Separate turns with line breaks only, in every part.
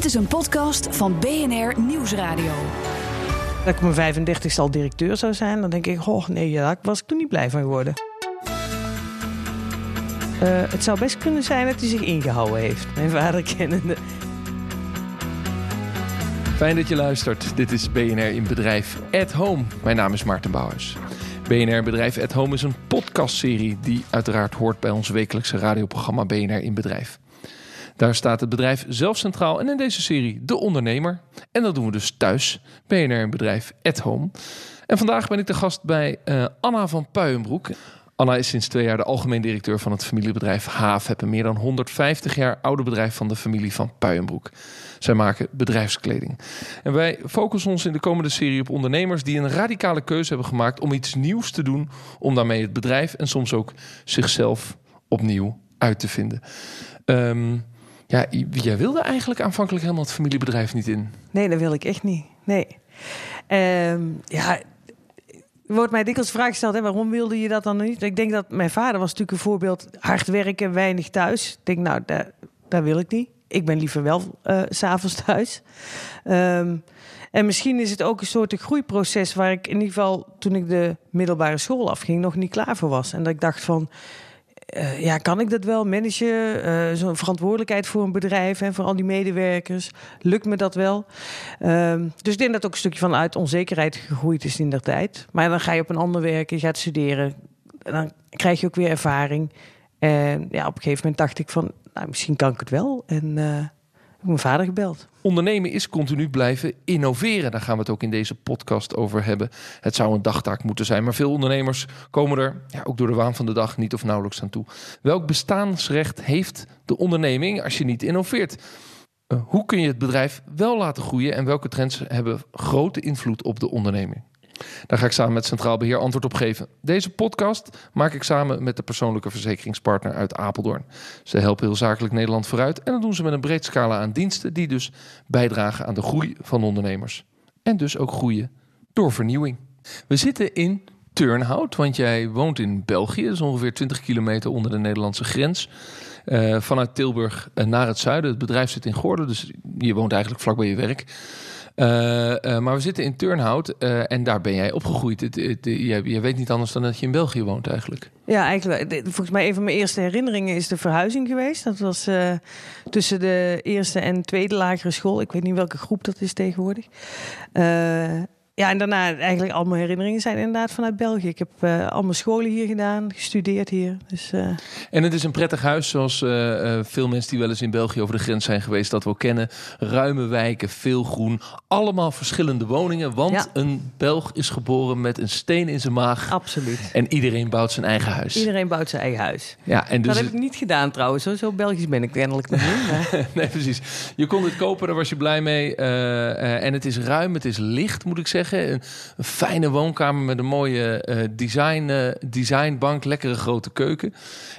Dit is een podcast van BNR Nieuwsradio.
Dat ik mijn 35ste al directeur zou zijn, dan denk ik, oh nee, ja, daar was ik toen niet blij van geworden. Eh, het zou best kunnen zijn dat hij zich ingehouden heeft, mijn vader kennende.
Fijn dat je luistert. Dit is BNR in Bedrijf at Home. Mijn naam is Maarten Bouwers. BNR Bedrijf at Home is een podcastserie die uiteraard hoort bij ons wekelijkse radioprogramma BNR in Bedrijf. Daar staat het bedrijf zelf centraal en in deze serie de ondernemer. En dat doen we dus thuis, BNR in Bedrijf at Home. En vandaag ben ik de gast bij uh, Anna van Puijenbroek. Anna is sinds twee jaar de algemeen directeur van het familiebedrijf Haaf. Een meer dan 150 jaar oude bedrijf van de familie van Puijenbroek. Zij maken bedrijfskleding. En wij focussen ons in de komende serie op ondernemers die een radicale keuze hebben gemaakt om iets nieuws te doen. Om daarmee het bedrijf en soms ook zichzelf opnieuw uit te vinden. Um, ja, jij wilde eigenlijk aanvankelijk helemaal het familiebedrijf niet in.
Nee, dat wil ik echt niet. Nee. Um, ja, wordt mij dikwijls vraag gesteld, hè, waarom wilde je dat dan niet? Ik denk dat mijn vader was natuurlijk een voorbeeld, hard werken, weinig thuis. Ik denk, nou, daar, wil ik niet. Ik ben liever wel uh, s'avonds thuis. Um, en misschien is het ook een soort groeiproces waar ik in ieder geval toen ik de middelbare school afging nog niet klaar voor was. En dat ik dacht van, uh, ja, kan ik dat wel managen? Uh, Zo'n verantwoordelijkheid voor een bedrijf en voor al die medewerkers. Lukt me dat wel? Uh, dus ik denk dat ook een stukje vanuit onzekerheid gegroeid is in der tijd. Maar dan ga je op een ander werken, je gaat studeren. Dan krijg je ook weer ervaring. En ja, op een gegeven moment dacht ik van, nou, misschien kan ik het wel. En uh, heb mijn vader gebeld.
Ondernemen is continu blijven innoveren. Daar gaan we het ook in deze podcast over hebben. Het zou een dagtaak moeten zijn, maar veel ondernemers komen er ja, ook door de waan van de dag niet of nauwelijks aan toe. Welk bestaansrecht heeft de onderneming als je niet innoveert? Uh, hoe kun je het bedrijf wel laten groeien en welke trends hebben grote invloed op de onderneming? Daar ga ik samen met Centraal Beheer antwoord op geven. Deze podcast maak ik samen met de persoonlijke verzekeringspartner uit Apeldoorn. Ze helpen heel zakelijk Nederland vooruit en dat doen ze met een breed scala aan diensten die dus bijdragen aan de groei van ondernemers. En dus ook groeien door vernieuwing. We zitten in Turnhout, want jij woont in België, dat is ongeveer 20 kilometer onder de Nederlandse grens. Uh, vanuit Tilburg naar het zuiden. Het bedrijf zit in Gordel, dus je woont eigenlijk vlak bij je werk. Uh, uh, maar we zitten in Turnhout uh, en daar ben jij opgegroeid. Je, je, weet niet anders dan dat je in België woont eigenlijk.
Ja, eigenlijk. Volgens mij een van mijn eerste herinneringen is de verhuizing geweest. Dat was tussen de eerste en tweede lagere school. Ik weet niet welke groep dat is tegenwoordig. Ja, en daarna eigenlijk al mijn herinneringen zijn inderdaad vanuit België. Ik heb uh, al mijn scholen hier gedaan, gestudeerd hier. Dus, uh...
En het is een prettig huis, zoals uh, veel mensen die wel eens in België over de grens zijn geweest, dat we kennen. Ruime wijken, veel groen, allemaal verschillende woningen. Want ja. een Belg is geboren met een steen in zijn maag.
Absoluut.
En iedereen bouwt zijn eigen huis.
Iedereen bouwt zijn eigen huis.
Ja, en dus
dat heb ik niet gedaan trouwens. Zo, zo Belgisch ben ik kennelijk nog niet.
Maar... nee, precies. Je kon het kopen, daar was je blij mee. en het is ruim, het is licht, moet ik zeggen. Een, een, fijne woonkamer met een mooie uh, design, uh, designbank, lekkere grote keuken.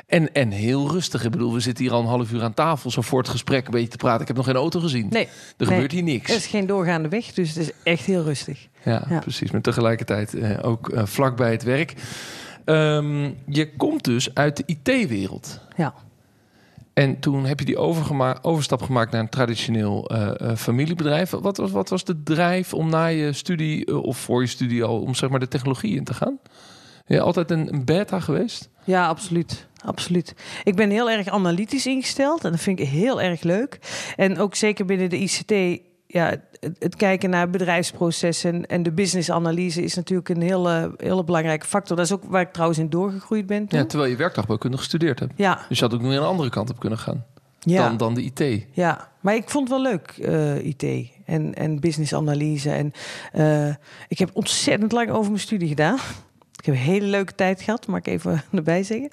En, en heel rustig. Ik bedoel, we zitten hier al een half uur aan tafel, zo voor het gesprek een beetje te praten. Ik heb nog geen auto gezien.
Nee.
Er
nee.
gebeurt hier niks.
Er is geen doorgaande weg, dus het is echt heel rustig.
Ja, ja. precies. Maar tegelijkertijd uh, ook vlak bij het werk. Um, je komt dus uit de IT-wereld.
Ja.
En toen heb je die overstap gemaakt naar een traditioneel uh, uh, familiebedrijf. Wat was, wat was de drijf om na je studie, uh, of voor je studie al, om zeg maar de technologie in te gaan? Je altijd een, een beta geweest?
Ja, absoluut. Absoluut. Ik ben heel erg analytisch ingesteld en dat vind ik heel erg leuk. En ook zeker binnen de ICT ja, het, het, kijken naar bedrijfsprocessen en de businessanalyse is natuurlijk een hele, hele belangrijke factor. Dat is ook waar ik trouwens in doorgegroeid ben. Toen.
Ja, terwijl je werktuigbouwkunde gestudeerd hebt.
Ja.
Dus je had ook nog een andere kant op kunnen gaan
ja.
dan, dan de IT.
Ja, maar ik vond het wel leuk, uh, IT en, en businessanalyse. En uh, ik heb ontzettend lang over mijn studie gedaan. Ik heb een hele leuke tijd gehad, mag ik even erbij zeggen.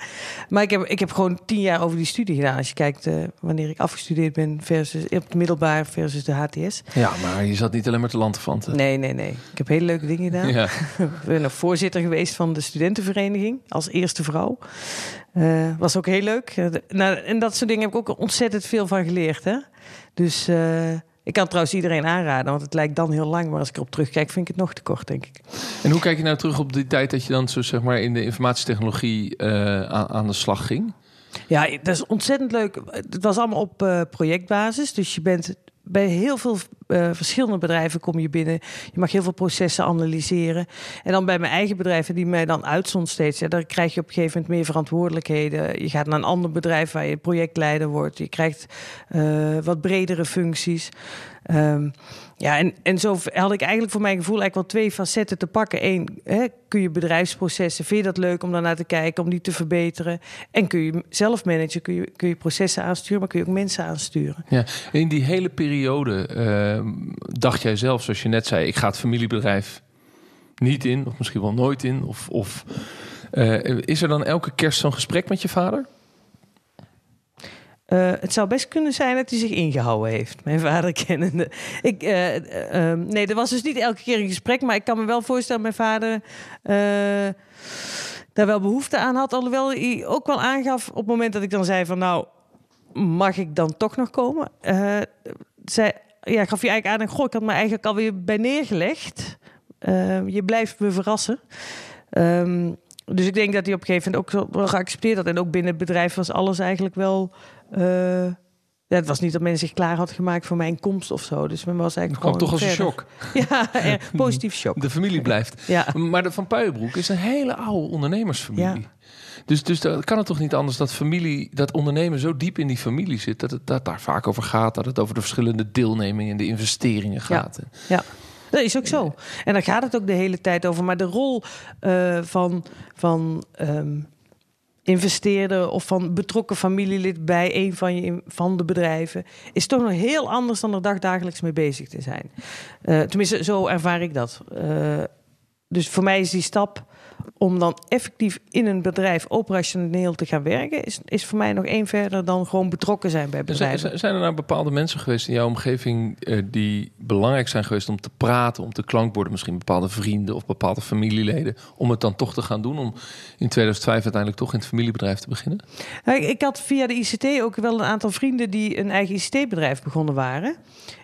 Maar ik heb, ik heb gewoon tien jaar over die studie gedaan. Als je kijkt uh, wanneer ik afgestudeerd ben versus op het middelbaar versus de HTS.
Ja, maar je zat niet alleen maar te lanterfanten.
Nee, nee, nee. Ik heb hele leuke dingen gedaan.
Ja.
ik ben nog voorzitter geweest van de studentenvereniging als eerste vrouw. Uh, was ook heel leuk. Uh, nou, en dat soort dingen heb ik ook ontzettend veel van geleerd. Hè? Dus... Ik kan trouwens iedereen aanraden, want het lijkt dan heel lang. Maar als ik erop terugkijk, vind ik het nog te kort, denk ik.
En hoe kijk je nou terug op die tijd dat je dan zo zeg maar in de informatietechnologie uh, aan, aan, de slag ging?
Ja, dat is ontzettend leuk. Het was allemaal op uh, projectbasis. Dus je bent bij heel veel uh, verschillende bedrijven kom je binnen. Je mag heel veel processen analyseren. En dan bij mijn eigen bedrijven, die mij dan uitzond steeds, ja, daar krijg je op een gegeven moment meer verantwoordelijkheden. Je gaat naar een ander bedrijf waar je projectleider wordt. Je krijgt uh, wat bredere functies. Um, ja, en, en zo had ik eigenlijk voor mijn gevoel eigenlijk wel twee facetten te pakken. Eén, hè, kun je bedrijfsprocessen, vind je dat leuk om daarnaar te kijken, om die te verbeteren? En kun je zelf managen, kun je, kun je processen aansturen, maar kun je ook mensen aansturen.
Ja, in die hele periode uh, dacht jij zelf, zoals je net zei, ik ga het familiebedrijf niet in, of misschien wel nooit in? Of, of uh, is er dan elke kerst zo'n gesprek met je vader?
Uh, het zou best kunnen zijn dat hij zich ingehouden heeft, mijn vader kennende. Ik, uh, uh, nee, er was dus niet elke keer een gesprek, maar ik kan me wel voorstellen dat mijn vader daar wel behoefte aan had. Alhoewel hij ook wel aangaf op het moment dat ik dan zei van nou, mag ik dan toch nog komen? zij, ja, gaf je eigenlijk aan, goh, ik had me eigenlijk alweer bij neergelegd. je blijft me verrassen. Um, dus ik denk dat hij op een gegeven moment ook wel geaccepteerd had. En ook binnen het bedrijf was alles eigenlijk wel uh, ja, het was niet dat men zich klaar had gemaakt voor mijn komst of zo. Dus men was eigenlijk
gewoon toch als een shock.
Ja, positief shock.
De familie blijft. Ja. Maar de Van Puijenbroek is een hele oude ondernemersfamilie. Ja. Dus, dus dan kan het toch niet anders dat familie, dat ondernemen zo diep in die familie zit, dat het dat daar vaak over gaat, dat het over de verschillende deelnemingen en de investeringen gaat.
Ja. ja. Dat is ook zo. En daar gaat het ook de hele tijd over. Maar de rol uh, van, van um, investeerder of van betrokken familielid bij een van, je, van de bedrijven, is toch nog heel anders dan er dagdagelijks mee bezig te zijn. Uh, tenminste, zo ervaar ik dat. Uh, dus voor mij is die stap om dan effectief in een bedrijf operationeel te gaan werken, is, is voor mij nog één verder dan gewoon betrokken zijn bij bedrijven.
Zijn er nou bepaalde mensen geweest in jouw omgeving uh, die belangrijk zijn geweest om te praten, om te klankborden, misschien bepaalde vrienden of bepaalde familieleden, om het dan toch te gaan doen, om in 2005 uiteindelijk toch in het familiebedrijf te beginnen?
Nou, ik had via de ICT ook wel een aantal vrienden die een eigen ICT-bedrijf begonnen waren.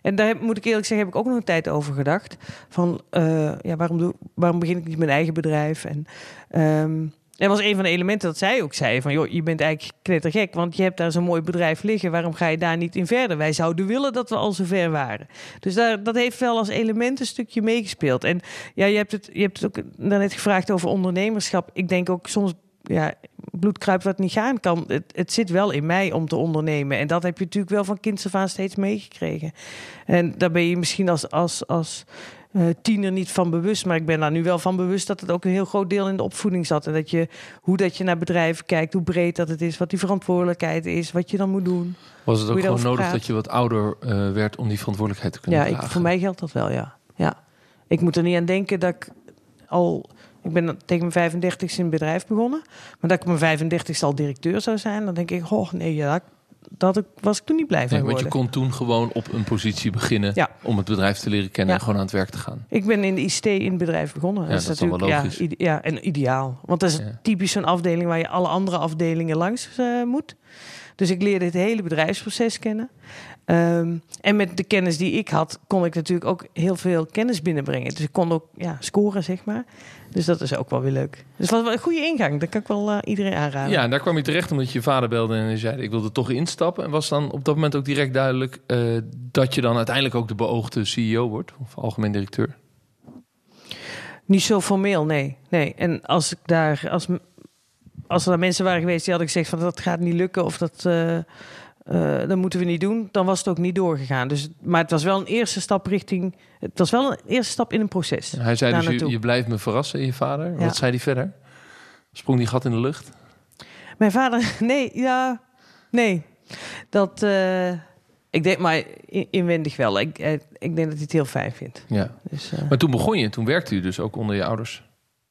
En daar moet ik eerlijk zeggen, heb ik ook nog een tijd over gedacht. Van uh, ja, waarom, doe, waarom begin ik niet mijn eigen bedrijf? En um, er was een van de elementen dat zij ook zei: van joh, je bent eigenlijk knettergek, want je hebt daar zo'n mooi bedrijf liggen. Waarom ga je daar niet in verder? Wij zouden willen dat we al zover waren. Dus daar, dat heeft wel als element een stukje meegespeeld. En ja, je hebt het, je hebt het ook daarnet gevraagd over ondernemerschap. Ik denk ook soms ja, bloed kruipt wat niet gaan kan. Het, het, zit wel in mij om te ondernemen. En dat heb je natuurlijk wel van kinds af aan steeds meegekregen. En daar ben je misschien als, als, als uh, tiener niet van bewust. Maar ik ben daar nu wel van bewust dat het ook een heel groot deel in de opvoeding zat. En dat je, hoe dat je naar bedrijven kijkt, hoe breed dat het is, wat die verantwoordelijkheid is, wat je dan moet doen.
Was het ook gewoon nodig dat je wat ouder uh, werd om die verantwoordelijkheid te kunnen
ja,
dragen?
Ja, voor mij geldt dat wel, ja. ja. Ik moet er niet aan denken dat ik al ik ben tegen mijn 35ste in het bedrijf begonnen. Maar dat ik mijn 35ste al directeur zou zijn, dan denk ik, oh nee, ja, dat ik, was ik toen niet blij van.
Want je kon toen gewoon op een positie beginnen ja. om het bedrijf te leren kennen en gewoon aan het werk te gaan.
Ik ben in de ICT in het bedrijf begonnen.
Ja, dat is, natuurlijk wel logisch.
Ja, ja, en ideaal. Want dat is typisch zo'n afdeling waar je alle andere afdelingen langs uh, moet. Dus ik leerde het hele bedrijfsproces kennen. Um, en met de kennis die ik had, kon ik natuurlijk ook heel veel kennis binnenbrengen. Dus ik kon ook ja, scoren, zeg maar. Dus dat is ook wel weer leuk. Dus wat een goede ingang. Dat kan ik wel uh, iedereen aanraden.
Ja, en daar kwam je terecht omdat je vader belde en zei... ik wilde toch instappen. En was dan op dat moment ook direct duidelijk... Uh, dat je dan uiteindelijk ook de beoogde CEO wordt? Of algemeen directeur?
Niet zo formeel, nee. nee. En als ik daar... Als, als er daar mensen waren geweest die hadden gezegd van dat gaat niet lukken of dat... Uh, uh, dat moeten we niet doen, dan was het ook niet doorgegaan. Dus, maar het was wel een eerste stap richting. Het was wel een eerste stap in een proces.
Hij zei dus: je, je, blijft me verrassen, je vader. Wat zei hij verder? Sprong die gat in de lucht?
Mijn vader, nee, ja, nee. Dat, uh, ik denk, maar inwendig wel. Ik, eh, ik denk dat hij het heel fijn vindt.
Ja. Dus, uh, maar toen begon je, toen werkte u dus ook onder je ouders.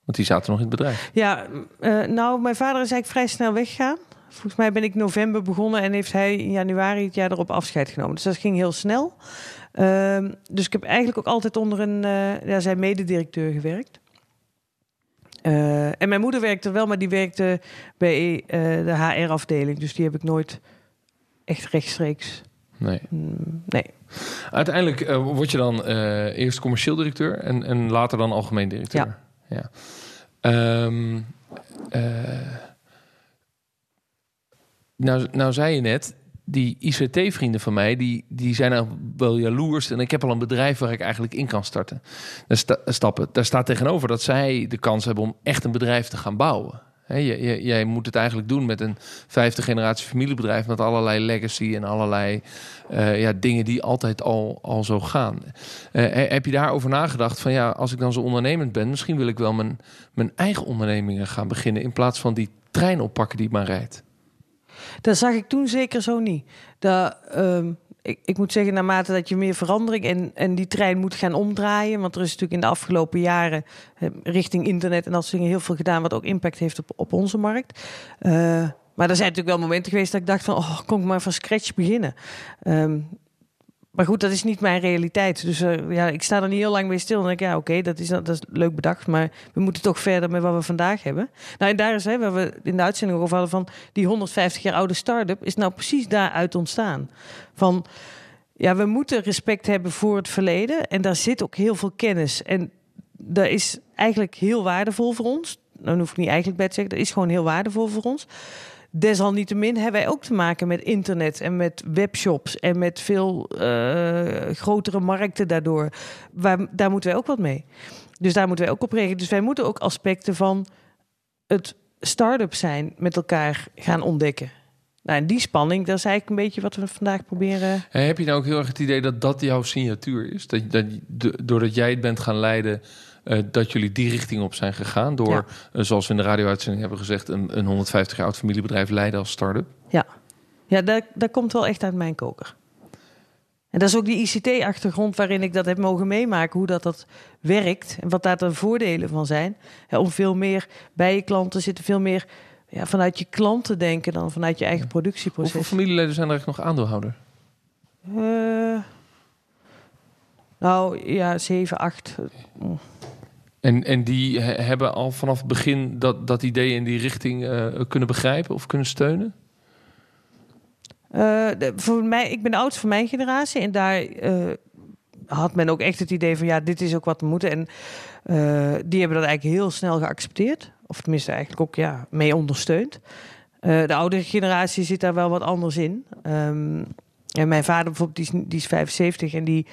Want die zaten nog in het bedrijf.
Ja, nou, mijn vader is eigenlijk vrij snel weggegaan. Volgens mij ben ik november begonnen en heeft hij in januari het jaar erop afscheid genomen. Dus dat ging heel snel. Uh, dus ik heb eigenlijk ook altijd onder een, uh, ja, zijn mededirecteur gewerkt. Uh, en mijn moeder werkte wel, maar die werkte bij uh, de HR-afdeling. Dus die heb ik nooit echt rechtstreeks.
Nee.
Mm, nee.
Uiteindelijk word je dan eerst commercieel directeur en, en later dan algemeen directeur.
Ja.
ja. Um, nou, nou zei je net, die ICT-vrienden van mij, die, die zijn nou wel jaloers. En ik heb al een bedrijf waar ik eigenlijk in kan starten. Daar sta, stappen. Daar staat tegenover dat zij de kans hebben om echt een bedrijf te gaan bouwen. Jij moet het eigenlijk doen met een vijfde generatie familiebedrijf met allerlei legacy en allerlei uh, ja, dingen die altijd al, al zo gaan. Uh, heb je daarover nagedacht van ja, als ik dan zo ondernemend ben, misschien wil ik wel mijn, mijn eigen ondernemingen gaan beginnen in plaats van die trein oppakken die maar rijdt?
Dat zag ik toen zeker zo niet. Dat, um, ik, ik, moet zeggen, naarmate dat je meer verandering en, en die trein moet gaan omdraaien. Want er is natuurlijk in de afgelopen jaren eh, richting internet en dat soort dingen heel veel gedaan, wat ook impact heeft op, op onze markt. Uh, maar er zijn natuurlijk wel momenten geweest dat ik dacht van, oh, kon ik maar van scratch beginnen. Um, maar goed, dat is niet mijn realiteit. Dus uh, ja, ik sta er niet heel lang mee stil. En denk ik, ja, oké, dat, is, dat is leuk bedacht. Maar we moeten toch verder met wat we vandaag hebben. Nou, en daar is, hè, waar we in de uitzending over hadden van... die 150 jaar oude start-up is nou precies daaruit ontstaan. Van, ja, we moeten respect hebben voor het verleden. En daar zit ook heel veel kennis. En dat is eigenlijk heel waardevol voor ons. Dan hoef ik niet eigenlijk bij te zeggen. Dat is gewoon heel waardevol voor ons. Desalniettemin hebben wij ook te maken met internet en met webshops en met veel uh, grotere markten daardoor. Waar, daar moeten wij ook wat mee. Dus daar moeten wij ook op reageren. Dus wij moeten ook aspecten van het start-up zijn met elkaar gaan ontdekken. Nou, en die spanning, dat is eigenlijk een beetje wat we vandaag proberen.
En heb je nou ook heel erg het idee dat dat jouw signatuur is? Dat, dat, doordat jij het bent gaan leiden, uh, dat jullie die richting op zijn gegaan. Door, uh, zoals we in de radio-uitzending hebben gezegd, een, een 150 jaar oud familiebedrijf leiden als start-up.
Ja, ja dat, dat komt wel echt uit mijn koker. En dat is ook die ICT-achtergrond waarin ik dat heb mogen meemaken, hoe dat, dat werkt en wat daar de voordelen van zijn. Ja, om veel meer bij je klanten zitten, veel meer ja, vanuit je klanten denken dan vanuit je eigen productieproces.
Hoeveel familieleden zijn er eigenlijk nog aandeelhouder?
Uh, nou ja, 7, 8.
En, en die hebben al vanaf het begin dat, dat idee in die richting uh, kunnen begrijpen of kunnen steunen?
De, voor mij, ik ben de oudste van mijn generatie en daar uh, had men ook echt het idee van ja, dit is ook wat we moeten. En die hebben dat eigenlijk heel snel geaccepteerd. Of tenminste eigenlijk ook ja, mee ondersteund. de oudere generatie zit daar wel wat anders in. Um, en mijn vader bijvoorbeeld, die is, die is 75 en die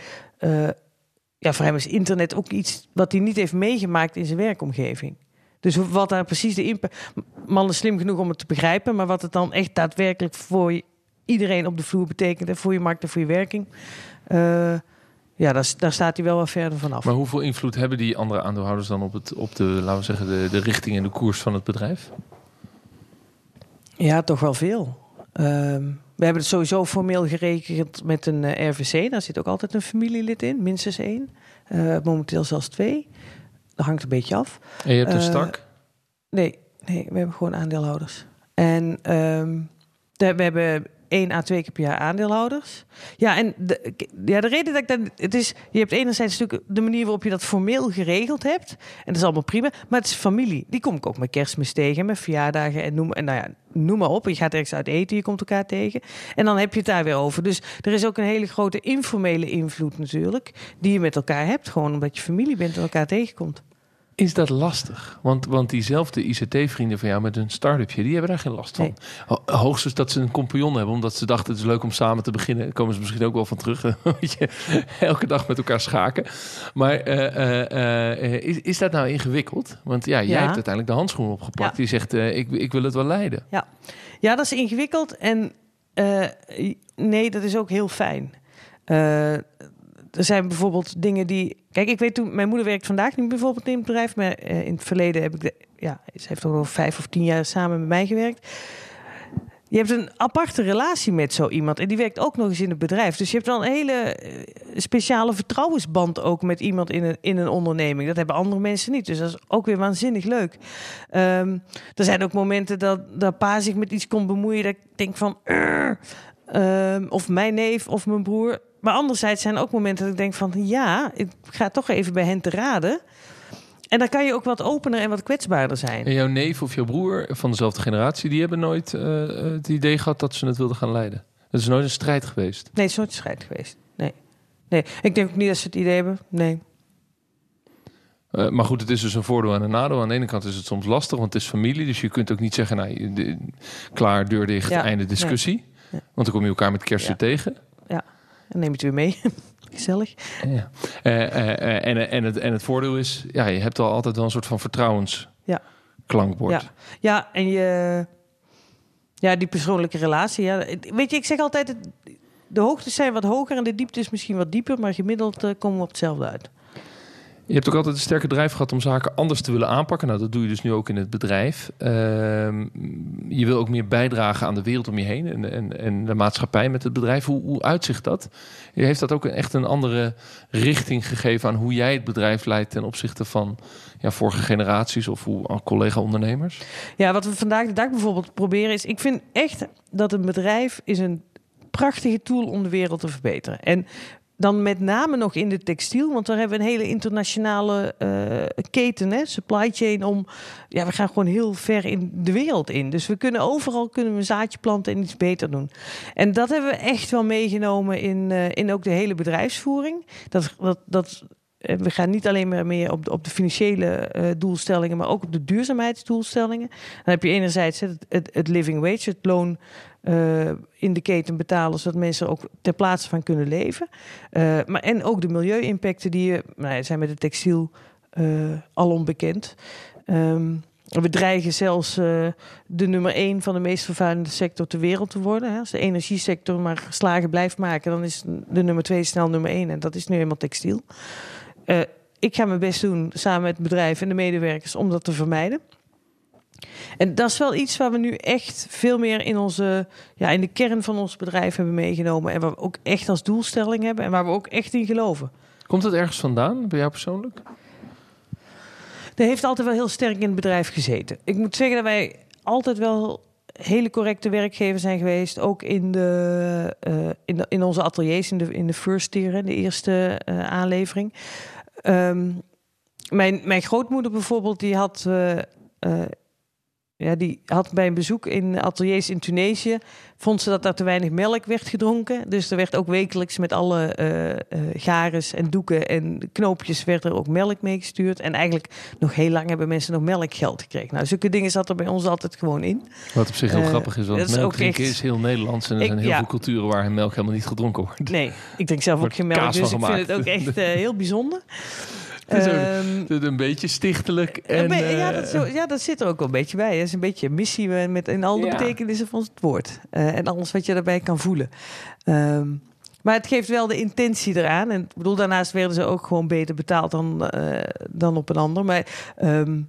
ja, voor hem is internet ook iets wat hij niet heeft meegemaakt in zijn werkomgeving. Dus wat daar precies de impact. Man is slim genoeg om het te begrijpen, maar wat het dan echt daadwerkelijk voor iedereen op de vloer betekent en voor je markt en voor je werking. Uh, ja, daar, daar, staat hij wel wat verder vanaf.
Maar hoeveel invloed hebben die andere aandeelhouders dan op, het, op de, laten we zeggen, de, de richting en de koers van het bedrijf?
Ja, toch wel veel. Uh, we hebben het sowieso formeel geregeld met een eh, RVC. Daar zit ook altijd een familielid in, minstens één. Uh, momenteel zelfs twee. Dat hangt een beetje af.
En je hebt een uh, stak?
Nee, nee, we hebben gewoon aandeelhouders. En um, de, we hebben één à twee keer per jaar aandeelhouders. Ja, en de, ja, de reden dat ik dat... Het is, je hebt enerzijds natuurlijk de manier waarop je dat formeel geregeld hebt. En dat is allemaal prima. Maar het is familie. Die kom ik ook met kerstmis tegen, met verjaardagen en noem, en nou ja, noem maar op. Je gaat ergens uit eten, je komt elkaar tegen. En dan heb je het daar weer over. Dus er is ook een hele grote informele invloed natuurlijk. Die je met elkaar hebt. Gewoon omdat je familie bent en elkaar tegenkomt.
Is dat lastig? Want, want diezelfde ICT-vrienden van jou met een start-upje, die hebben daar geen last van. Nee. Hoogstens dat ze een compagnon hebben, omdat ze dachten het is leuk om samen te beginnen. komen ze misschien ook wel van terug. je, elke dag met elkaar schaken. Maar uh, uh, is, is dat nou ingewikkeld? Want ja, jij ja. hebt uiteindelijk de handschoen opgepakt. Ja. Die zegt, ik, ik wil het wel leiden.
Ja, ja dat is ingewikkeld. En nee, dat is ook heel fijn er zijn bijvoorbeeld dingen die. Kijk, ik weet toen. Mijn moeder werkt vandaag niet bijvoorbeeld in het bedrijf. Maar uh, in het verleden heb ik. Ja, ze heeft al vijf of tien jaar samen met mij gewerkt. Je hebt een aparte relatie met zo iemand. En die werkt ook nog eens in het bedrijf. Dus je hebt wel een hele eh, speciale vertrouwensband ook met iemand in een, in een onderneming. Dat hebben andere mensen niet. Dus dat is ook weer waanzinnig leuk. Um, er zijn ook momenten dat, dat pa zich met iets kon bemoeien. Dat ik denk van. Um, of mijn neef of mijn broer maar anderzijds zijn er ook momenten dat ik denk van ja, ik ga toch even bij hen te raden. En dan kan je ook wat opener en wat kwetsbaarder zijn.
En jouw neef of jouw broer van dezelfde generatie, die hebben nooit uh, het idee gehad dat ze het wilden gaan leiden. Het is nooit een strijd geweest.
Nee, het is nooit een strijd geweest. Nee. nee. Ik denk ook niet dat ze het idee hebben. Nee.
Uh, maar goed, het is dus een voordeel en een nadeel. Aan de ene kant is het soms lastig, want het is familie. Dus je kunt ook niet zeggen, nou, klaar, deur dicht, ja, einde discussie.
Ja.
Want dan kom je elkaar met kerst
Ja. En neem je het weer mee. Gezellig.
Ja. Eh, eh, eh, en, en, het, en het voordeel is, ja, je hebt al altijd wel een soort van vertrouwens
Ja.
klankbord.
Ja. Ja, en je... Ja, die persoonlijke relatie. Ja. Weet je, ik zeg altijd... De hoogtes zijn wat hoger en de diepte is misschien wat dieper. Maar gemiddeld komen we op hetzelfde uit.
Je hebt ook altijd een sterke drijf gehad om zaken anders te willen aanpakken. Nou, dat doe je dus nu ook in het bedrijf. Ehm, je wil ook meer bijdragen aan de wereld om je heen en, en, en de maatschappij met het bedrijf. Hoe, hoe uitzicht dat? Je heeft dat ook echt een andere richting gegeven aan hoe jij het bedrijf leidt ten opzichte van ja, vorige generaties of hoe aan collega-ondernemers?
Ja, wat we vandaag de dag bijvoorbeeld proberen is... Ik vind echt dat een bedrijf is een prachtige tool om de wereld te verbeteren. En dan met name nog in de textiel, want daar hebben we een hele internationale eh, keten, hè, supply chain, om, ja, we gaan gewoon heel ver in de wereld in. Dus we kunnen overal kunnen we een zaadje planten en iets beter doen. En dat hebben we echt wel meegenomen in, eh, in ook de hele bedrijfsvoering. Dat, dat, dat, eh, we gaan niet alleen maar meer op de, op de financiële doelstellingen, maar ook op de duurzaamheidsdoelstellingen. Dan heb je enerzijds het, het, het living wage, het loon eh, in de keten betalen, zodat mensen ook ter plaatse van kunnen leven. Eh, maar, en ook de milieu-impacten die je, nou ja, zijn met de textiel eh al onbekend. Ehm, we dreigen zelfs eh, de nummer één van de meest vervuilende sector ter wereld te worden. Hè. Als de energiesector maar slagen blijft maken, dan is de nummer twee snel nummer één. En dat is nu eenmaal textiel. Eh, ik ga mijn best doen samen met het bedrijf en de medewerkers om dat te vermijden. En dat is wel iets waar we nu echt veel meer in, onze, ja, in de kern van ons bedrijf hebben meegenomen. En waar we ook echt als doelstelling hebben en waar we ook echt in geloven.
Komt het ergens vandaan bij jou persoonlijk?
Dat heeft altijd wel heel sterk in het bedrijf gezeten. Ik moet zeggen dat wij altijd wel hele correcte werkgever zijn geweest. Ook in, de, eh, in, de, in onze ateliers, in de, in de first tier, de eerste eh, aanlevering. Ehm, mijn, mijn grootmoeder bijvoorbeeld, die had, eh, ja, die had bij een bezoek in ateliers in Tunesië... vond ze dat daar te weinig melk werd gedronken. Dus er werd ook wekelijks met alle eh gares en doeken en knoopjes... werd er ook melk meegestuurd. En eigenlijk nog heel lang hebben mensen nog melkgeld gekregen. Nou, zulke dingen zat er bij ons altijd gewoon in.
Wat op zich heel
Eh,
grappig is, want melk drinken
echt-
is heel Nederlands. En er
Ik-
zijn heel
ja.
veel culturen waar melk helemaal niet gedronken wordt.
Nee, ik drink zelf ook geen melk, dus ik vind het ook echt heel bijzonder.
Het is
Ehm,
Het is een beetje stichtelijk. En,
Een be- ja,
eh,
dat, zo, ja, dat zit er ook wel een beetje bij. Dat is een beetje een missie eh, met in al de
Ja.
betekenissen van het woord. Eh, en alles wat je daarbij kan voelen. Ehm, maar het geeft wel de intentie eraan. En ik bedoel, daarnaast werden ze ook gewoon beter betaald dan, eh, dan op een ander. Maar ehm,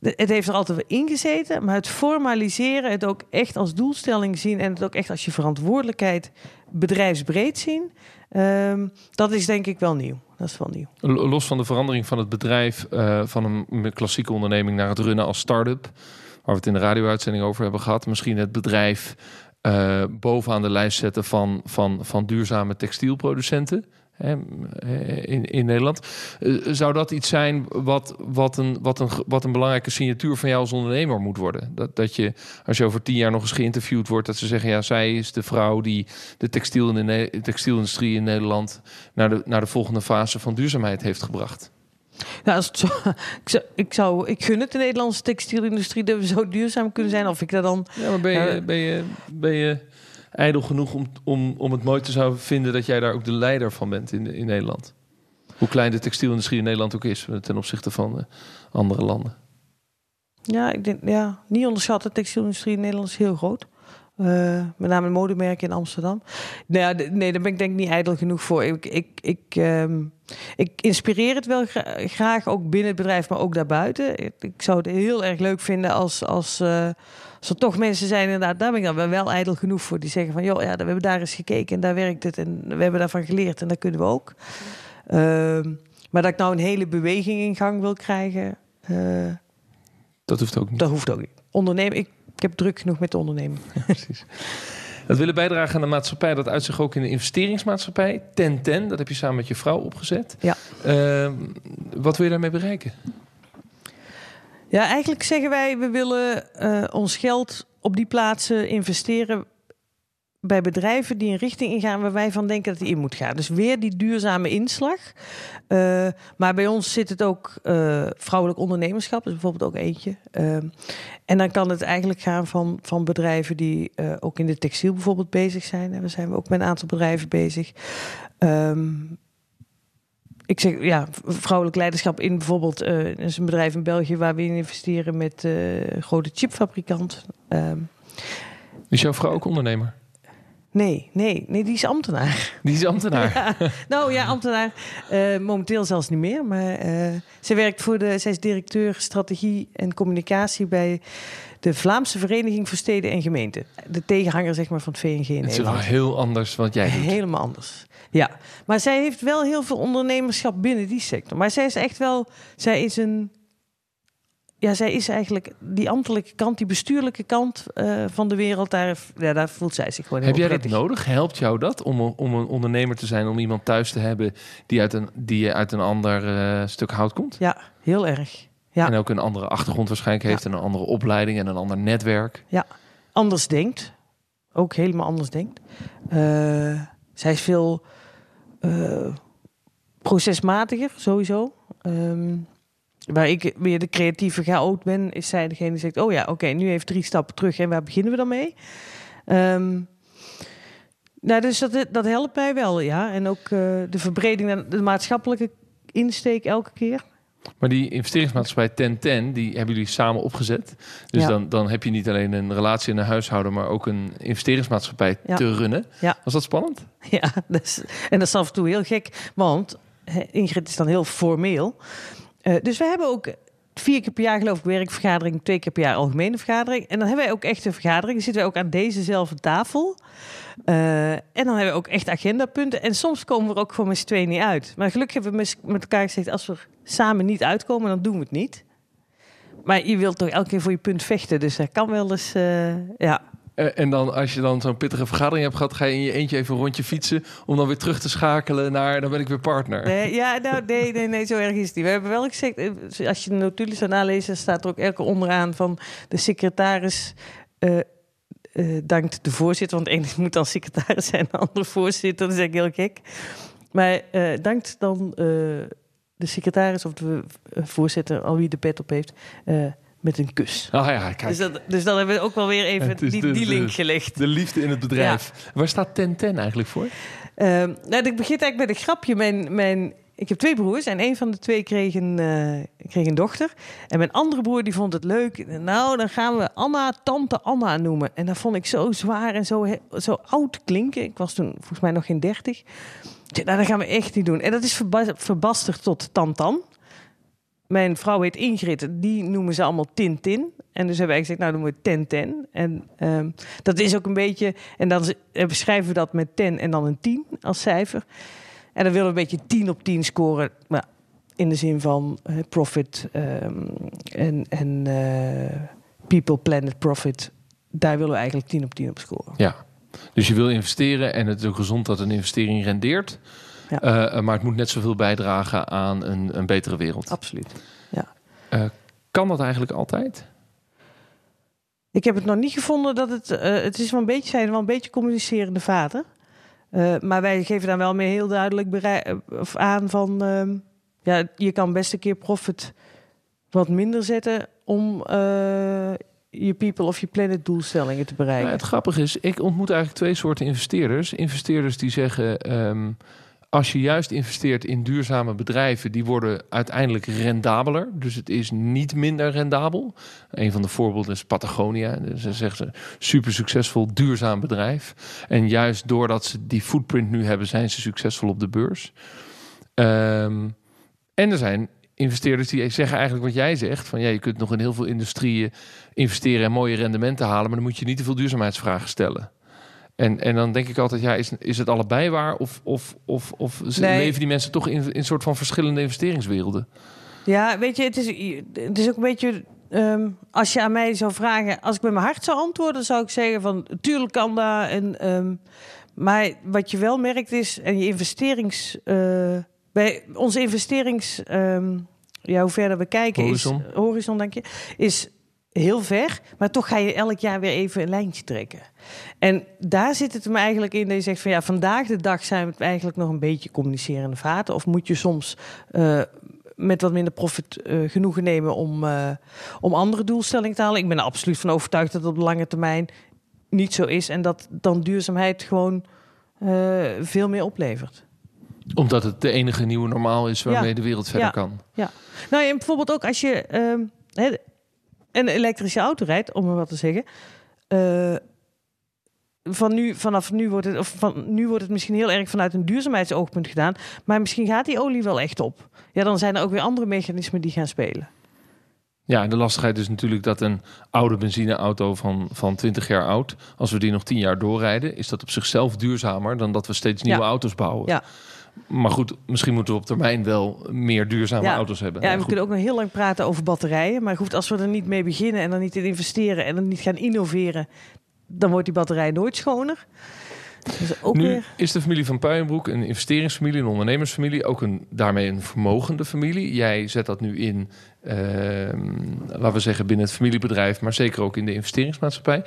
het heeft er altijd wel ingezeten. Maar het formaliseren, het ook echt als doelstelling zien... en het ook echt als je verantwoordelijkheid bedrijfsbreed zien... ehm, dat is denk ik wel nieuw. Dat is wel nieuw.
Los van de verandering van het bedrijf eh, van een klassieke onderneming naar het runnen als start-up, waar we het in de radio-uitzending over hebben gehad, misschien het bedrijf eh, bovenaan de lijst zetten van, van, van duurzame textielproducenten. In, in Nederland. Eh, Zou dat iets zijn wat, wat, een, wat, een, wat een belangrijke signatuur van jou als ondernemer moet worden? Dat, dat je, als je over tien jaar nog eens geïnterviewd wordt, dat ze zeggen: ja, zij is de vrouw die de textiel in de textielindustrie in Nederland naar de, naar de volgende fase van duurzaamheid heeft gebracht.
Nou, als het zo, ik, zou, ik, zou, ik gun het de Nederlandse textielindustrie dat we zo duurzaam kunnen zijn. Of ik dat dan.
Ja, maar ben je, ben je, ben je ijdel genoeg om, om, om het mooi te vinden dat jij daar ook de leider van bent in, in Nederland? Hoe klein de textielindustrie in Nederland ook is ten opzichte van eh, andere landen.
Ja, ik denk, ja, niet onderschatten. De textielindustrie in Nederland is heel groot. Eh, met name modemerken in Amsterdam. Nou ja, nee, daar ben ik denk ik niet ijdel genoeg voor. Ik, ik, ik, ehm, ik inspireer het wel gra- graag, ook binnen het bedrijf, maar ook daarbuiten. Ik, ik zou het heel erg leuk vinden als, als, eh, als er toch mensen zijn, inderdaad, daar ben ik dan wel ijdel genoeg voor. Die zeggen van, joh, ja, we hebben daar eens gekeken en daar werkt het. En we hebben daarvan geleerd en dat kunnen we ook. Ehm, maar dat ik nou een hele beweging in gang wil krijgen... eh,
Dat hoeft ook niet.
dat hoeft ook niet. Ondernemen, ik, ik heb druk genoeg met de onderneming.
Precies. Dat willen bijdragen aan de maatschappij, dat uit zich ook in de investeringsmaatschappij. Ten Ten, dat heb je samen met je vrouw opgezet.
Ja.
Ehm, wat wil je daarmee bereiken?
Ja, eigenlijk zeggen wij, we willen eh, ons geld op die plaatsen investeren bij bedrijven die een richting ingaan waar wij van denken dat die in moet gaan. Dus weer die duurzame inslag. Uh, maar bij ons zit het ook uh, vrouwelijk ondernemerschap, is bijvoorbeeld ook eentje. En dan kan het eigenlijk gaan van, van bedrijven die ook in de textiel bijvoorbeeld bezig zijn. En we zijn ook met een aantal bedrijven bezig. Um, ik zeg ja, vrouwelijk leiderschap in bijvoorbeeld uh, is een bedrijf in België waar we in investeren met uh, een grote chipfabrikant. Um,
is jouw vrouw ook ondernemer?
Nee, nee, nee, die is ambtenaar.
Die is ambtenaar.
Ja, nou ja, ambtenaar. Uh, momenteel zelfs niet meer. Maar ze werkt voor de. Zij is directeur strategie en communicatie bij de Vlaamse Vereniging voor Steden en Gemeenten. De tegenhanger zeg maar van het VNG in
Het is wel heel anders wat jij doet.
Helemaal anders. Ja, maar zij heeft wel heel veel ondernemerschap binnen die sector. Maar zij is echt wel. Zij is een ja, zij is eigenlijk die ambtelijke kant, die bestuurlijke kant uh, van de wereld, daar, ja, daar voelt zij zich gewoon
Heb jij
prettig.
dat nodig? Helpt jou dat om, om een ondernemer te zijn, om iemand thuis te hebben die uit een, die uit een ander uh, stuk hout komt?
Ja, heel erg. Ja.
En ook een andere achtergrond waarschijnlijk heeft, en een andere opleiding en een ander netwerk.
Ja, anders denkt. Ook helemaal anders denkt. Uh, zij is veel procesmatiger, sowieso. Um, Waar ik weer de creatieve chaot ben, is zij degene die zegt: Oh ja, oké, okay, nu even drie stappen terug en waar beginnen we dan mee? Um, nou, dus dat, dat helpt mij wel, ja. En ook uh, de verbreding, de maatschappelijke insteek elke keer.
Maar die investeringsmaatschappij 1010, die hebben jullie samen opgezet. Dus ja. dan, dan heb je niet alleen een relatie in een huishouden, maar ook een investeringsmaatschappij ja. te runnen.
Ja.
Was dat spannend?
Ja, dat is, en dat is af en toe heel gek, want Ingrid is dan heel formeel. Uh, dus we hebben ook vier keer per jaar geloof ik werkvergadering, twee keer per jaar algemene vergadering. En dan hebben wij ook echt een vergadering. Dan zitten we ook aan dezezelfde tafel. Uh, en dan hebben we ook echt agendapunten. En soms komen we er ook gewoon met z'n tweeën niet uit. Maar gelukkig hebben we met elkaar gezegd, als we samen niet uitkomen, dan doen we het niet. Maar je wilt toch elke keer voor je punt vechten. Dus dat kan wel eens, uh, ja.
En dan als je dan zo'n pittige vergadering hebt gehad, ga je in je eentje even een rondje fietsen om dan weer terug te schakelen naar dan ben ik weer partner.
Nee, ja, nou, nee, nee, nee, zo erg is het niet. We hebben wel gezegd, als je de notulen zou nalezen, staat er ook elke onderaan van de secretaris. Uh, uh, dankt de voorzitter, want ene moet dan secretaris zijn, de andere voorzitter. Dat is eigenlijk heel gek. Maar uh, dankt dan de secretaris of de voorzitter, al wie de pet op heeft met een kus.
Oh ja, kijk.
Dus, dat, dus dan hebben we ook wel weer even die,
de,
die link gelegd.
De liefde in het bedrijf. Ja. Waar staat 1010 eigenlijk voor?
Uh, nou, ik begin eigenlijk met een grapje. Mijn, mijn, ik heb twee broers en een van de twee kreeg een, uh, kreeg een dochter. En mijn andere broer die vond het leuk. Nou, dan gaan we Anna, tante Anna noemen. En dat vond ik zo zwaar en zo, zo oud klinken. Ik was toen volgens mij nog geen dertig. Nou, dat gaan we echt niet doen. En dat is verba verbasterd tot Tantan mijn vrouw heet Ingrid, die noemen ze allemaal Tintin. En dus hebben wij gezegd, nou doen we ten ten. En um, dat is ook een beetje, en dan beschrijven we dat met ten en dan een 10 als cijfer. En dan willen we een beetje 10 op 10 scoren. Maar in de zin van uh, profit um, en, en uh, people, planet, profit. Daar willen we eigenlijk 10 op 10 op scoren.
Ja, dus je wil investeren en het is ook gezond dat een investering rendeert. Ja. Uh, maar het moet net zoveel bijdragen aan een, een betere wereld.
Absoluut. Ja.
Uh, kan dat eigenlijk altijd?
Ik heb het nog niet gevonden dat het. Uh, het is wel een beetje, zijn wel een beetje communicerende vaten. Maar wij geven daar wel mee heel duidelijk of aan van. Ehm, ja, je kan best een keer profit wat minder zetten om je people of je planet doelstellingen te bereiken.
Nou, het grappige is, ik ontmoet eigenlijk twee soorten investeerders. Investeerders die zeggen. Um, als je juist investeert in duurzame bedrijven, die worden uiteindelijk rendabeler. Dus het is niet minder rendabel. Een van de voorbeelden is Patagonia. Ze zeggen ze super succesvol duurzaam bedrijf. En juist doordat ze die footprint nu hebben, zijn ze succesvol op de beurs. Um, en er zijn investeerders die zeggen eigenlijk wat jij zegt: van ja, je kunt nog in heel veel industrieën investeren en mooie rendementen halen, maar dan moet je niet te veel duurzaamheidsvragen stellen. En, en dan denk ik altijd, ja, is, is het allebei waar? Of, of, of, of nee. leven die mensen toch in, in een soort van verschillende investeringswerelden?
Ja, weet je, het is, het is ook een beetje... Um, als je aan mij zou vragen, als ik met mijn hart zou antwoorden, zou ik zeggen van, tuurlijk kan dat. En, um, maar wat je wel merkt is, en je investerings... Uh, bij onze investerings... Um, ja, hoe verder we kijken
horizon.
is... Horizon, denk je, is heel ver, maar toch ga je elk jaar weer even een lijntje trekken. En daar zit het hem eigenlijk in dat je zegt van ja, vandaag de dag zijn we eigenlijk nog een beetje communicerende vaten. Of moet je soms uh, met wat minder profit uh, genoegen nemen om, uh, om andere doelstellingen te halen. Ik ben er absoluut van overtuigd dat het op lange termijn niet zo is en dat dan duurzaamheid gewoon veel meer oplevert
omdat het de enige nieuwe normaal is waarmee
Ja.
de wereld verder
Ja.
kan.
Ja, nou en bijvoorbeeld ook als je ehm, een elektrische auto rijdt, om maar wat te zeggen. eh, van nu, vanaf nu wordt, het, of van, nu wordt het misschien heel erg vanuit een duurzaamheidsoogpunt gedaan. Maar misschien gaat die olie wel echt op. Ja, dan zijn er ook weer andere mechanismen die gaan spelen.
Ja, en de lastigheid is natuurlijk dat een oude benzineauto van, van 20 jaar oud, als we die nog 10 jaar doorrijden, is dat op zichzelf duurzamer dan dat we steeds nieuwe
Ja.
auto's bouwen.
Ja.
Maar goed, misschien moeten we op termijn wel meer duurzame
Ja.
auto's hebben.
Ja, en we
goed.
kunnen ook nog heel lang praten over batterijen. Maar goed, als we er niet mee beginnen en er niet in investeren en er niet gaan innoveren, dan wordt die batterij nooit schoner. Dus ook
Nu
weer.
is de familie van Puijenbroek een investeringsfamilie, een ondernemersfamilie, ook een, daarmee een vermogende familie. Jij zet dat nu in, ehm, laten we zeggen, binnen het familiebedrijf, maar zeker ook in de investeringsmaatschappij.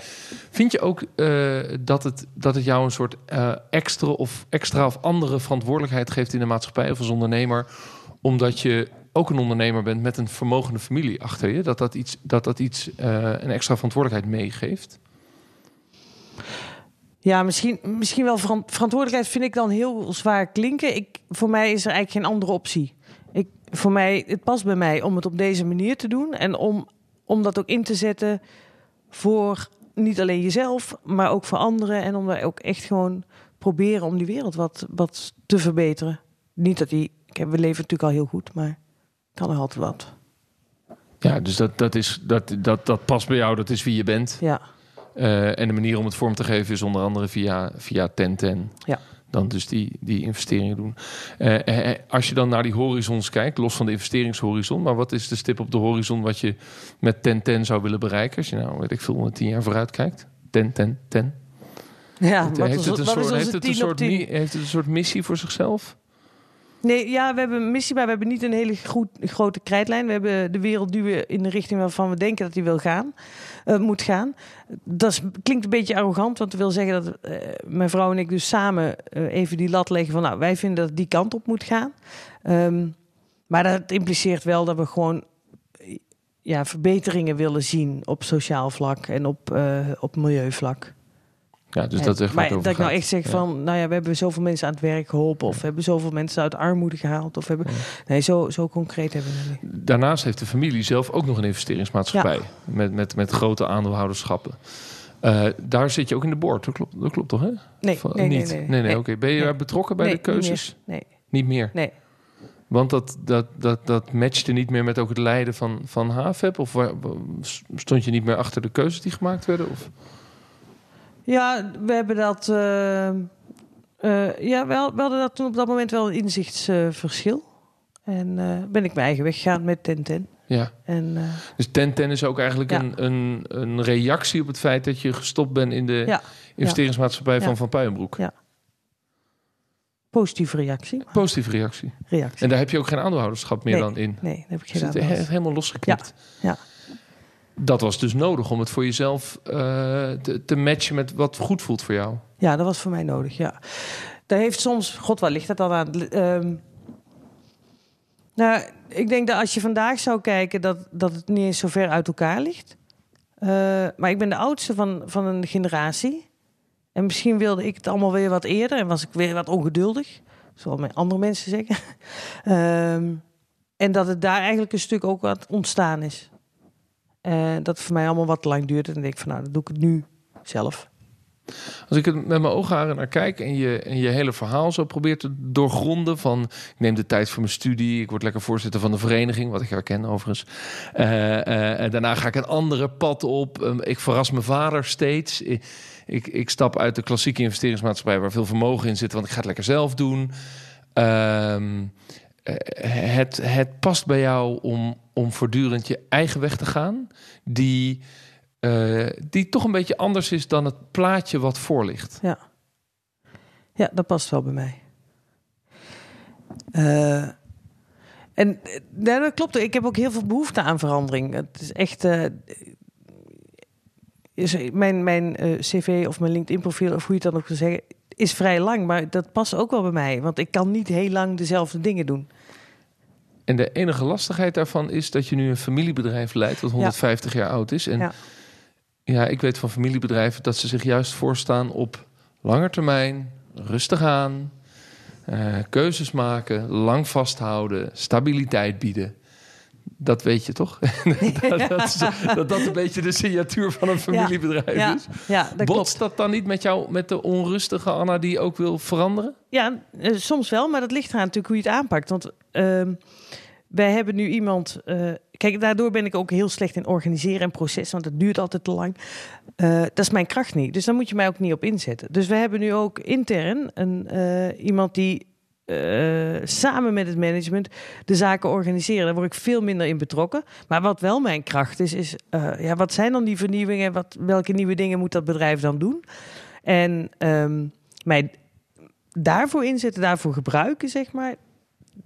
Vind je ook eh, dat, het, dat het jou een soort eh, extra, of, extra of andere verantwoordelijkheid geeft in de maatschappij of als ondernemer, omdat je ook een ondernemer bent met een vermogende familie achter je, dat dat iets, dat dat iets eh, een extra verantwoordelijkheid meegeeft?
Ja, misschien, misschien wel veran- verantwoordelijkheid vind ik dan heel zwaar klinken. Ik, voor mij is er eigenlijk geen andere optie. Ik, voor mij, het past bij mij om het op deze manier te doen. En om, om dat ook in te zetten voor niet alleen jezelf, maar ook voor anderen. En om daar ook echt gewoon proberen om die wereld wat, wat te verbeteren. Niet dat die, we leven natuurlijk al heel goed, maar kan er altijd wat.
Ja, dus dat, dat, is, dat, dat, dat past bij jou, dat is wie je bent.
Ja,
Eh, en de manier om het vorm te geven is onder andere via, via 1010.
Ja.
Dan dus die, die investeringen doen. Eh, eh, als je dan naar die horizons kijkt, los van de investeringshorizon, maar wat is de stip op de horizon wat je met 1010 zou willen bereiken? Als je nou, weet ik veel, tien jaar vooruit kijkt. 10, 10, 10.
ja
heeft,
wat
het
is-
een
wat is
soort,
onze
heeft, het een
10 op
soort
10?
mi- heeft het een soort missie voor zichzelf?
Nee, ja, we hebben een missie, maar we hebben niet een hele goed, grote krijtlijn. We hebben de wereld duwen in de richting waarvan we denken dat die wil gaan, eh, moet gaan. Dat klinkt een beetje arrogant, want dat wil zeggen dat eh, mijn vrouw en ik dus samen eh, even die lat leggen van, nou, wij vinden dat die kant op moet gaan. Ehm, maar dat impliceert wel dat we gewoon ja, verbeteringen willen zien op sociaal vlak en op, op milieuvlak.
Ja, dus dat is echt
maar dat ik nou echt zeg
Ja.
van, nou ja, we hebben zoveel mensen aan het werk geholpen. Of we hebben zoveel mensen uit armoede gehaald. Of hebben, nee, zo, zo concreet hebben we het niet.
Daarnaast heeft de familie zelf ook nog een investeringsmaatschappij. Met, met, met grote aandeelhouderschappen. Eh, daar zit je ook in de board, dat klopt, dat klopt toch? Hè?
Nee,
Van-
nee, nee,
niet.
nee.
nee, nee,
Nee.
oké. Ben je daar betrokken bij de keuzes?
Niet meer.
Niet meer.
Nee, nee.
Want dat, dat, dat, dat matchte niet meer met ook het leiden van, van HAVEP? Of waar- stond je niet meer achter de keuzes die gemaakt werden? Of?
Ja, we hebben dat... eh, eh, ja, wel, we hadden dat toen op dat moment wel een inzichtsverschil. en eh, ben ik mijn eigen weg gegaan met Tenten.
Ja.
En
Dus 1010 is ook eigenlijk
Ja.
een, een, een reactie op het feit dat je gestopt bent in de
Ja.
investeringsmaatschappij van. Van Puijenbroek.
Ja. positieve reactie.
Positieve reactie.
reactie.
En daar heb je ook geen aandeelhouderschap meer
Nee.
dan in.
Nee, dat heb ik
Dus
gedaan.
het he- helemaal losgeknipt.
Ja.
Dat was dus nodig om het voor jezelf eh, te, matchen met wat goed voelt voor jou.
Ja, dat was voor mij nodig, ja. Daar heeft soms... God, waar ligt dat dan aan? Ehm, nou, ik denk dat als je vandaag zou kijken... dat, dat het niet eens zo ver uit elkaar ligt. Eh, maar ik ben de oudste van, van een generatie. En misschien wilde ik het allemaal weer wat eerder... en was ik weer wat ongeduldig. Zoals mijn andere mensen zeggen. Ehm, en dat het daar eigenlijk een stuk ook wat ontstaan is. Eh, dat voor mij allemaal wat lang duurt. En denk ik van, nou, dan doe ik het nu zelf.
Als ik het met mijn oogharen naar kijk en je, en je hele verhaal zo probeert te doorgronden van... ik neem de tijd voor mijn studie, ik word lekker voorzitter van de vereniging... wat ik herken overigens. En daarna ga ik een andere pad op. Ehm, ik verras mijn vader steeds. Ik, ik, stap uit de klassieke investeringsmaatschappij... waar veel vermogen in zit, want ik ga het lekker zelf doen. Ehm, eh, het, het past bij jou om, om voortdurend je eigen weg te gaan... die... eh, die toch een beetje anders is dan het plaatje wat voor ligt.
Ja. Ja, dat past wel bij mij. Eh, en eh, dat klopt. Ik heb ook heel veel behoefte aan verandering. Het is echt. eh, mijn, mijn eh, cv of mijn LinkedIn profiel, of hoe je het dan ook wil zeggen, is vrij lang. Maar dat past ook wel bij mij. Want ik kan niet heel lang dezelfde dingen doen.
En de enige lastigheid daarvan is dat je nu een familiebedrijf leidt... dat 150 jaar oud is. En ja. ja, ik weet van familiebedrijven dat ze zich juist voorstaan op lange termijn... rustig aan, uh, keuzes maken, lang vasthouden, stabiliteit bieden dat weet je toch? dat, dat, dat, dat, een beetje de signatuur van een familiebedrijf ja, is. Ja, dat Botst dat dan niet met jou, met de onrustige Anna die ook wil veranderen?
Ja, eh, soms wel, maar dat ligt eraan natuurlijk hoe je het aanpakt. Want uh, wij hebben nu iemand. Uh, kijk, daardoor ben ik ook heel slecht in organiseren en proces, want het duurt altijd te lang. Uh, dat is mijn kracht niet. Dus daar moet je mij ook niet op inzetten. Dus we hebben nu ook intern een, iemand die uh, samen met het management de zaken organiseren. Daar word ik veel minder in betrokken. Maar wat wel mijn kracht is, is uh, ja, wat zijn dan die vernieuwingen? Wat, welke nieuwe dingen moet dat bedrijf dan doen? En um, mij daarvoor inzetten, daarvoor gebruiken, zeg maar.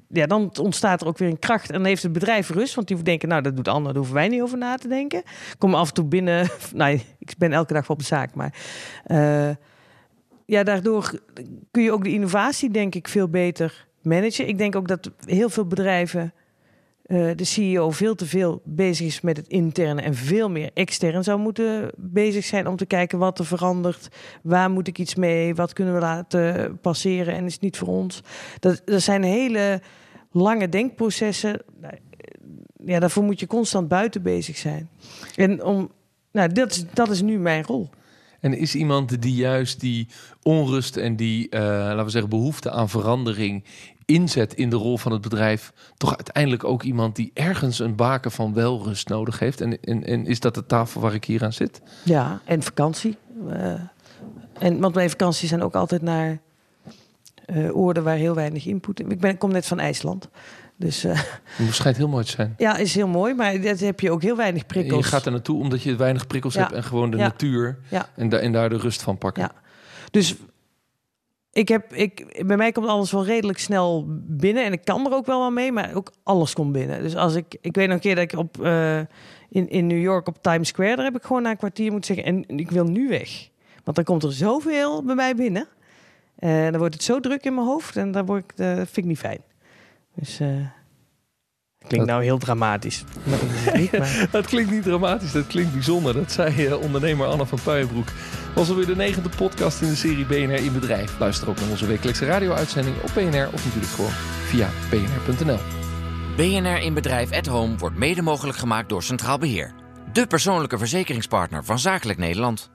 Ja, dan ontstaat er ook weer een kracht. En dan heeft het bedrijf rust, want die denken, nou, dat doet Anne, daar hoeven wij niet over na te denken. Ik kom af en toe binnen, nou, ik ben elke dag op de zaak, maar... Uh, ja, daardoor kun je ook de innovatie, denk ik, veel beter managen. Ik denk ook dat heel veel bedrijven, uh, de CEO veel te veel bezig is met het interne en veel meer extern zou moeten bezig zijn om te kijken wat er verandert, waar moet ik iets mee, wat kunnen we laten passeren en is het niet voor ons. Dat, dat zijn hele lange denkprocessen. Ja, daarvoor moet je constant buiten bezig zijn. En om, nou, dat, is, dat is nu mijn rol.
En is iemand die juist die onrust en die, uh, laten we zeggen, behoefte aan verandering inzet in de rol van het bedrijf, toch uiteindelijk ook iemand die ergens een baken van welrust nodig heeft? En, en, is dat de tafel waar ik hier aan zit?
Ja, en vakantie. Uh, en, want mijn vakanties zijn ook altijd naar uh, oorden waar heel weinig input. Ik, ben, ik kom net van IJsland. Dus, uh,
het schijnt heel mooi te zijn.
Ja, is heel mooi, maar dat heb je ook heel weinig prikkels.
je gaat er naartoe omdat je weinig prikkels hebt en gewoon de natuur en, da en daar de rust van pakken. Ja.
Dus ik heb, ik, bij mij komt alles wel redelijk snel binnen en ik kan er ook wel wel mee, maar ook alles komt binnen. Dus als ik, ik weet nog een keer dat ik op, uh, in, in New York op Times Square, daar heb ik gewoon na een kwartier moeten zeggen en ik wil nu weg. Want dan komt er zoveel bij mij binnen. En uh, dan wordt het zo druk in mijn hoofd en dan word ik, uh, vind ik niet fijn. Dus uh, klinkt nou heel dramatisch.
Maar dat klinkt niet dramatisch, dat klinkt bijzonder. Dat zei uh, ondernemer Anna van Puijenbroek. Was alweer de negende podcast in de serie BNR in Bedrijf. Luister ook naar onze wekelijkse radio-uitzending op BNR of natuurlijk gewoon via bnr.nl.
BNR in Bedrijf at Home wordt mede mogelijk gemaakt door Centraal Beheer. De persoonlijke verzekeringspartner van Zakelijk Nederland.